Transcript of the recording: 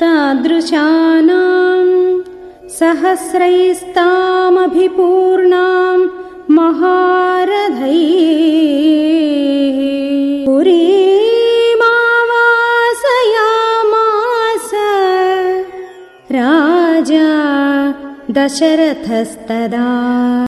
तादृशानाम् सहस्रैस्तामभिपूर्णाम् महारथै पुरीमावासयामास राजा दशरथस्तदा।